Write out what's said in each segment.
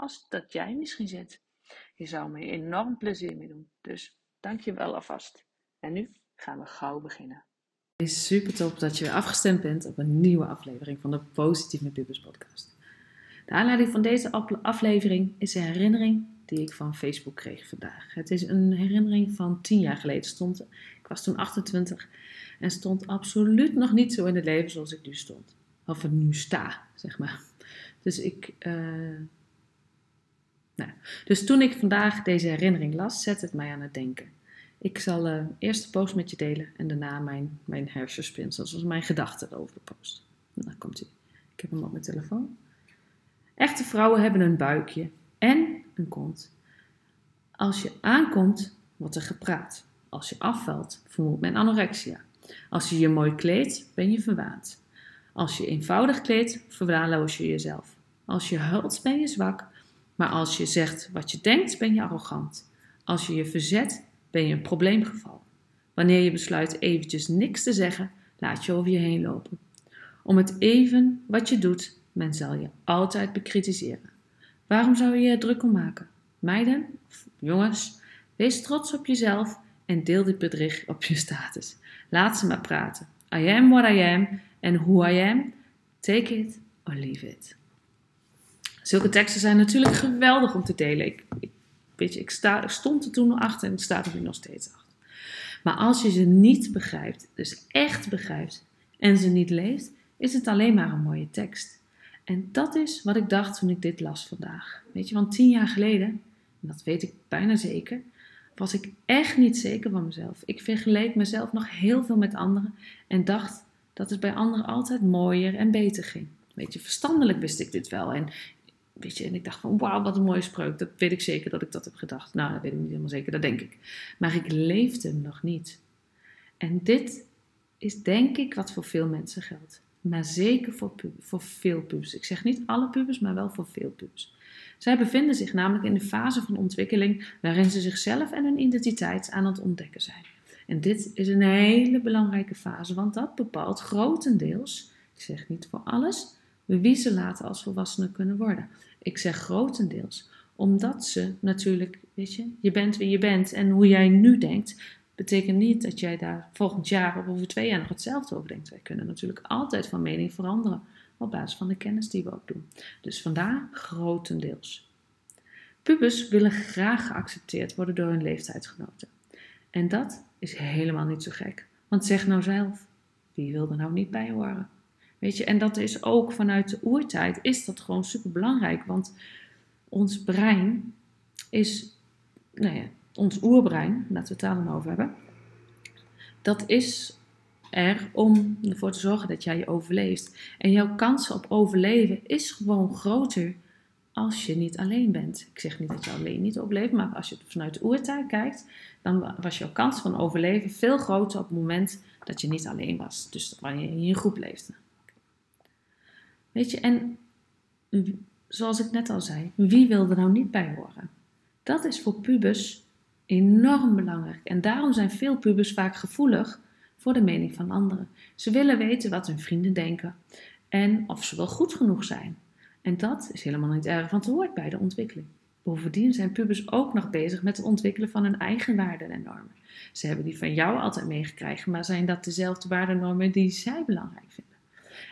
als dat jij misschien zit. Je zou me enorm plezier mee doen. Dus dank je wel alvast. En nu gaan we gauw beginnen. Super top dat je weer afgestemd bent op een nieuwe aflevering van de Positief met Pubers podcast. De aanleiding van deze aflevering is een herinnering die ik van Facebook kreeg vandaag. Het is een herinnering van tien jaar geleden. Stond, ik was toen 28 en stond absoluut nog niet zo in het leven zoals ik nu stond. Of nu sta, zeg maar. Dus ik. Uh, nou, dus toen ik vandaag deze herinnering las, zette het mij aan het denken. Ik zal uh, eerst de post met je delen en daarna mijn, mijn hersenspinsel, zoals mijn gedachten over de post. Nou, komt ie. Ik heb hem op mijn telefoon. Echte vrouwen hebben een buikje en een kont. Als je aankomt, wordt er gepraat. Als je afvalt, vermoedt men anorexia. Als je je mooi kleedt, ben je verwaand. Als je eenvoudig kleedt, verwaarloos je jezelf. Als je huilt, ben je zwak. Maar als je zegt wat je denkt, ben je arrogant. Als je je verzet, ben je een probleemgeval. Wanneer je besluit eventjes niks te zeggen, laat je over je heen lopen. Om het even wat je doet, men zal je altijd bekritiseren. Waarom zou je je druk om maken? Meiden, jongens, wees trots op jezelf en deel dit bedrieg op je status. Laat ze maar praten. I am what I am and who I am. Take it or leave it. Zulke teksten zijn natuurlijk geweldig om te delen. Ik, Weet je, ik, sta, stond er toen nog achter en ik sta er nu nog steeds achter. Maar als je ze niet begrijpt, dus echt begrijpt, en ze niet leest, is het alleen maar een mooie tekst. En dat is wat ik dacht toen ik dit las vandaag. Weet je, want tien jaar geleden, en dat weet ik bijna zeker, was ik echt niet zeker van mezelf. Ik vergeleek mezelf nog heel veel met anderen en dacht dat het bij anderen altijd mooier en beter ging. Weet je, verstandelijk wist ik dit wel. En en ik dacht van wauw, wat een mooie spreuk. Dat weet ik zeker dat ik dat heb gedacht. Nou, dat weet ik niet helemaal zeker, dat denk ik. Maar ik leefde hem nog niet. En dit is denk ik wat voor veel mensen geldt. Maar zeker voor, voor veel pubers. Ik zeg niet alle pubers, maar wel voor veel pubers. Zij bevinden zich namelijk in de fase van ontwikkeling waarin ze zichzelf en hun identiteit aan het ontdekken zijn. En dit is een hele belangrijke fase, want dat bepaalt grotendeels, ik zeg niet voor alles, wie ze later als volwassenen kunnen worden. Ik zeg grotendeels, omdat ze natuurlijk, weet je, je bent wie je bent en hoe jij nu denkt, betekent niet dat jij daar volgend jaar of over twee jaar nog hetzelfde over denkt. Wij kunnen natuurlijk altijd van mening veranderen op basis van de kennis die we ook doen. Dus vandaar grotendeels. Pubers willen graag geaccepteerd worden door hun leeftijdsgenoten. En dat is helemaal niet zo gek. Want zeg nou zelf, wie wil er nou niet bij horen? Weet je, en dat is ook vanuit de oertijd is dat gewoon super belangrijk. Want ons brein is, nou ja, ons oerbrein, laten we het daar dan over hebben. Dat is er om ervoor te zorgen dat jij je overleeft. En jouw kansen op overleven is gewoon groter als je niet alleen bent. Ik zeg niet dat je alleen niet overleeft, maar als je vanuit de oertijd kijkt, dan was jouw kans van overleven veel groter op het moment dat je niet alleen was. Dus wanneer je in een groep leefde. Weet je, en zoals ik net al zei, wie wil er nou niet bij horen? Dat is voor pubers enorm belangrijk. En daarom zijn veel pubers vaak gevoelig voor de mening van anderen. Ze willen weten wat hun vrienden denken en of ze wel goed genoeg zijn. En dat is helemaal niet erg, want het hoort bij de ontwikkeling. Bovendien zijn pubers ook nog bezig met het ontwikkelen van hun eigen waarden en normen. Ze hebben die van jou altijd meegekregen, maar zijn dat dezelfde waarden en normen die zij belangrijk vinden?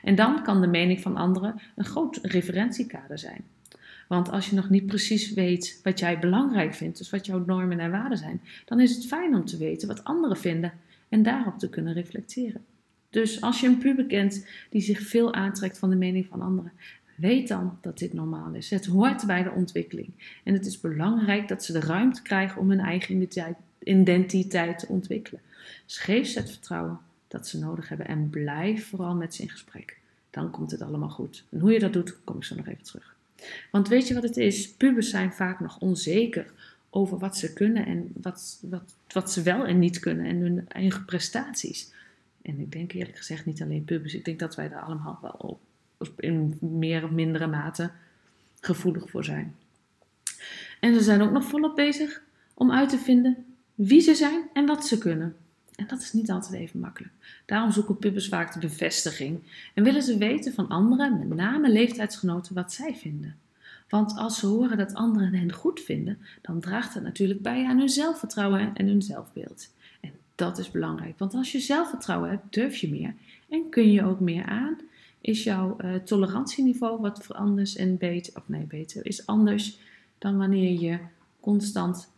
En dan kan de mening van anderen een groot referentiekader zijn. Want als je nog niet precies weet wat jij belangrijk vindt, dus wat jouw normen en waarden zijn, dan is het fijn om te weten wat anderen vinden en daarop te kunnen reflecteren. Dus als je een puber kent die zich veel aantrekt van de mening van anderen, weet dan dat dit normaal is. Het hoort bij de ontwikkeling. En het is belangrijk dat ze de ruimte krijgen om hun eigen identiteit te ontwikkelen. Dus geef ze het vertrouwen dat ze nodig hebben en blijf vooral met ze in gesprek. Dan komt het allemaal goed. En hoe je dat doet, kom ik zo nog even terug. Want weet je wat het is? Pubers zijn vaak nog onzeker over wat ze kunnen en wat, wat, wat ze wel en niet kunnen en hun eigen prestaties. En ik denk eerlijk gezegd niet alleen pubers, ik denk dat wij daar allemaal wel op, in meer of mindere mate gevoelig voor zijn. En ze zijn ook nog volop bezig om uit te vinden wie ze zijn en wat ze kunnen. En dat is niet altijd even makkelijk. Daarom zoeken pubers vaak de bevestiging en willen ze weten van anderen, met name leeftijdsgenoten, wat zij vinden. Want als ze horen dat anderen hen goed vinden, dan draagt dat natuurlijk bij aan hun zelfvertrouwen en hun zelfbeeld. En dat is belangrijk, want als je zelfvertrouwen hebt, durf je meer en kun je ook meer aan. Is jouw uh, tolerantieniveau wat anders en beter, of nee, beter, is anders dan wanneer je constant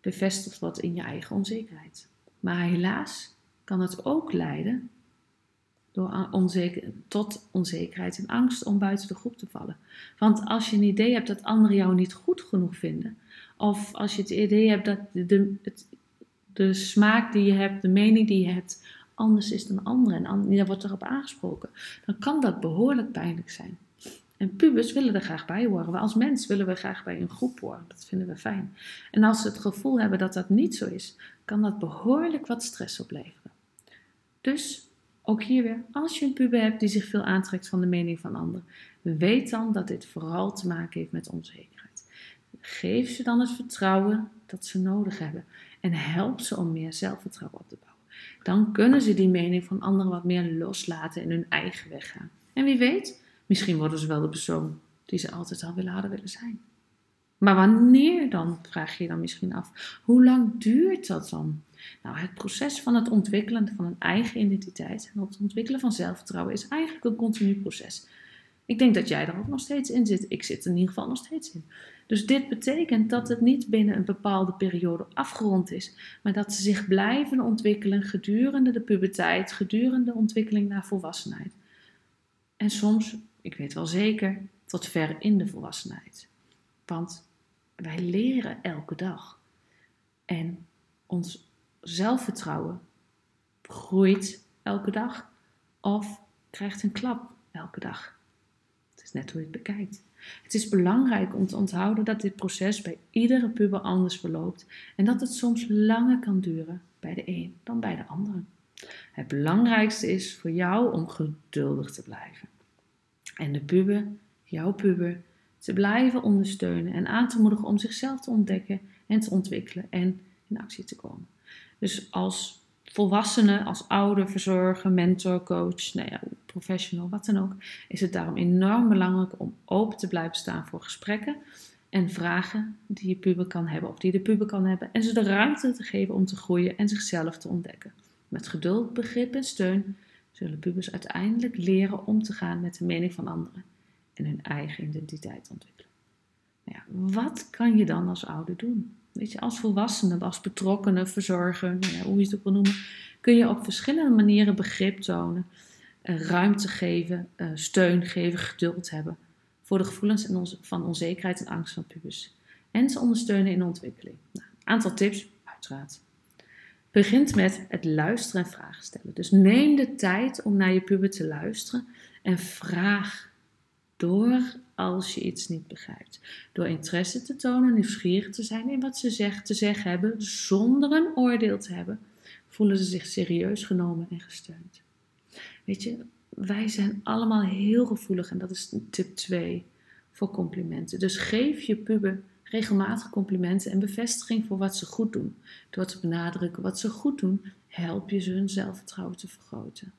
bevestigd wordt in je eigen onzekerheid. Maar helaas kan het ook leiden door tot onzekerheid en angst om buiten de groep te vallen. Want als je een idee hebt dat anderen jou niet goed genoeg vinden, of als je het idee hebt dat de, het, de smaak die je hebt, de mening die je hebt, anders is dan anderen en daar wordt erop aangesproken, dan kan dat behoorlijk pijnlijk zijn. En pubers willen er graag bij horen. We als mens willen we graag bij een groep horen. Dat vinden we fijn. En als ze het gevoel hebben dat dat niet zo is, kan dat behoorlijk wat stress opleveren. Dus ook hier weer, als je een puber hebt die zich veel aantrekt van de mening van anderen, weet dan dat dit vooral te maken heeft met onzekerheid. Geef ze dan het vertrouwen dat ze nodig hebben en help ze om meer zelfvertrouwen op te bouwen. Dan kunnen ze die mening van anderen wat meer loslaten en hun eigen weg gaan. En wie weet, Misschien worden ze wel de persoon die ze altijd al willen hadden willen zijn. Maar wanneer dan, vraag je je dan misschien af. Hoe lang duurt dat dan? Nou, het proces van het ontwikkelen van een eigen identiteit en het ontwikkelen van zelfvertrouwen is eigenlijk een continu proces. Ik denk dat jij er ook nog steeds in zit. Ik zit er in ieder geval nog steeds in. Dus dit betekent dat het niet binnen een bepaalde periode afgerond is, maar dat ze zich blijven ontwikkelen gedurende de puberteit, gedurende de ontwikkeling naar volwassenheid. En soms ik weet wel zeker, tot ver in de volwassenheid. Want wij leren elke dag. En ons zelfvertrouwen groeit elke dag of krijgt een klap elke dag. Het is net hoe je het bekijkt. Het is belangrijk om te onthouden dat dit proces bij iedere puber anders verloopt en dat het soms langer kan duren bij de een dan bij de andere. Het belangrijkste is voor jou om geduldig te blijven en de puber, jouw puber, te blijven ondersteunen en aan te moedigen om zichzelf te ontdekken en te ontwikkelen en in actie te komen. Dus als volwassene, als ouder, verzorger, mentor, coach, nou ja, professional, wat dan ook, is het daarom enorm belangrijk om open te blijven staan voor gesprekken en vragen die je puber kan hebben of die de puber kan hebben en ze de ruimte te geven om te groeien en zichzelf te ontdekken. Met geduld, begrip en steun zullen pubers uiteindelijk leren om te gaan met de mening van anderen en hun eigen identiteit ontwikkelen. Nou ja, wat kan je dan als ouder doen? Weet je, als volwassene, als betrokkenen, verzorger, nou ja, hoe je het ook wil noemen, kun je op verschillende manieren begrip tonen, eh, ruimte geven, eh, steun geven, geduld hebben voor de gevoelens van onzekerheid en angst van pubers. En ze ondersteunen in ontwikkeling. Nou, aantal tips, uiteraard begint met het luisteren en vragen stellen. Dus neem de tijd om naar je puber te luisteren en vraag door als je iets niet begrijpt. Door interesse te tonen, nieuwsgierig te zijn in wat ze zegt, te zeggen hebben, zonder een oordeel te hebben, voelen ze zich serieus genomen en gesteund. Weet je, wij zijn allemaal heel gevoelig en dat is tip 2 voor complimenten. Dus geef je puber regelmatig complimenten en bevestiging voor wat ze goed doen. Door te benadrukken wat ze goed doen, help je ze hun zelfvertrouwen te vergroten.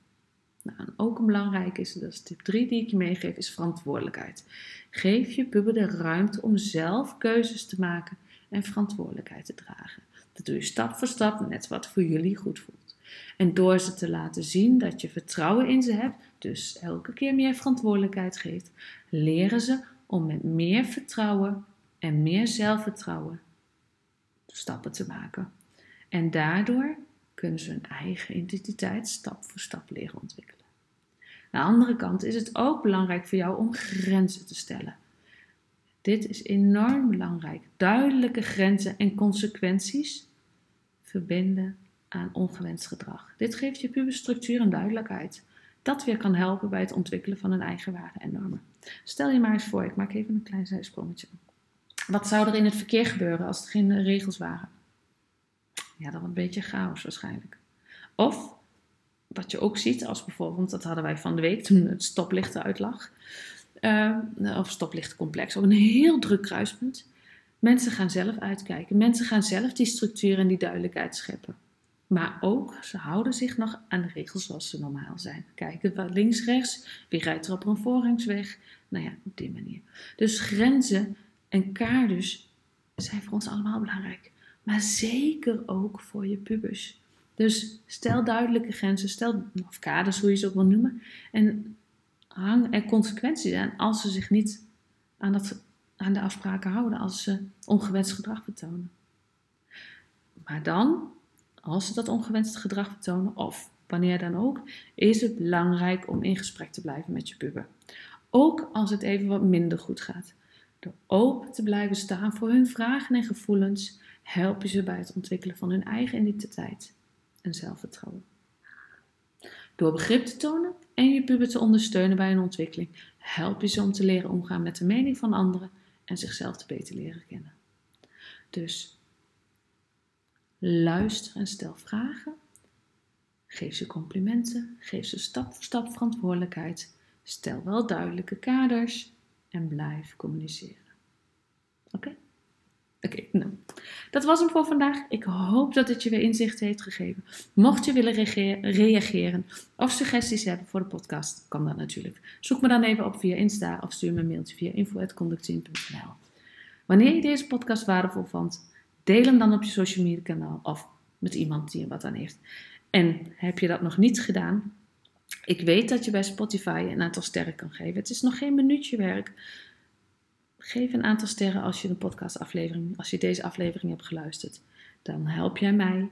Nou, en ook een belangrijk is, dat tip 3 die ik je meegeef, is verantwoordelijkheid. Geef je puber de ruimte om zelf keuzes te maken en verantwoordelijkheid te dragen. Dat doe je stap voor stap, net wat voor jullie goed voelt. En door ze te laten zien dat je vertrouwen in ze hebt, dus elke keer meer verantwoordelijkheid geeft, leren ze om met meer vertrouwen en meer zelfvertrouwen stappen te maken. En daardoor kunnen ze hun eigen identiteit stap voor stap leren ontwikkelen. Aan de andere kant is het ook belangrijk voor jou om grenzen te stellen. Dit is enorm belangrijk. Duidelijke grenzen en consequenties verbinden aan ongewenst gedrag. Dit geeft je puber structuur en duidelijkheid. Dat weer kan helpen bij het ontwikkelen van een eigen waarden en normen. Stel je maar eens voor, ik maak even een klein zijsprongetje. Wat zou er in het verkeer gebeuren als er geen regels waren? Ja, dan een beetje chaos waarschijnlijk. Of wat je ook ziet, als bijvoorbeeld, dat hadden wij van de week toen het stoplichten uitlag, uh, of stoplichtencomplex, ook een heel druk kruispunt. Mensen gaan zelf uitkijken. Mensen gaan zelf die structuur en die duidelijkheid scheppen. Maar ook, ze houden zich nog aan de regels zoals ze normaal zijn. Kijken links, rechts, wie rijdt er op een voorrangsweg. Nou ja, op die manier. Dus grenzen en kaders zijn voor ons allemaal belangrijk. Maar zeker ook voor je pubers. Dus stel duidelijke grenzen, stel, of kaders hoe je ze ook wil noemen. En hang er consequenties aan als ze zich niet aan, dat, aan de afspraken houden, als ze ongewenst gedrag vertonen. Maar dan, als ze dat ongewenst gedrag vertonen, of wanneer dan ook, is het belangrijk om in gesprek te blijven met je puber. Ook als het even wat minder goed gaat. Door open te blijven staan voor hun vragen en gevoelens, help je ze bij het ontwikkelen van hun eigen identiteit en zelfvertrouwen. Door begrip te tonen en je puber te ondersteunen bij een ontwikkeling, help je ze om te leren omgaan met de mening van anderen en zichzelf te beter leren kennen. Dus luister en stel vragen. Geef ze complimenten, geef ze stap voor stap verantwoordelijkheid. Stel wel duidelijke kaders en blijf communiceren. Oké? Oké, nou, dat was hem voor vandaag. Ik hoop dat het je weer inzicht heeft gegeven. Mocht je willen reageren of suggesties hebben voor de podcast, kan dat natuurlijk. Zoek me dan even op via Insta of stuur me een mailtje via info.conductien.nl. Wanneer je deze podcast waardevol vond, deel hem dan op je social media kanaal of met iemand die er wat aan heeft. En heb je dat nog niet gedaan? Ik weet dat je bij Spotify een aantal sterren kan geven. Het is nog geen minuutje werk. Geef een aantal sterren als je de podcastaflevering, als je deze aflevering hebt geluisterd. Dan help jij mij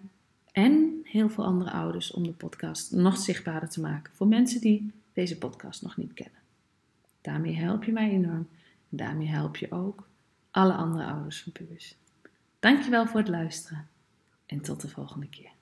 en heel veel andere ouders om de podcast nog zichtbaarder te maken voor mensen die deze podcast nog niet kennen. Daarmee help je mij enorm en daarmee help je ook alle andere ouders van pubers. Dankjewel voor het luisteren en tot de volgende keer.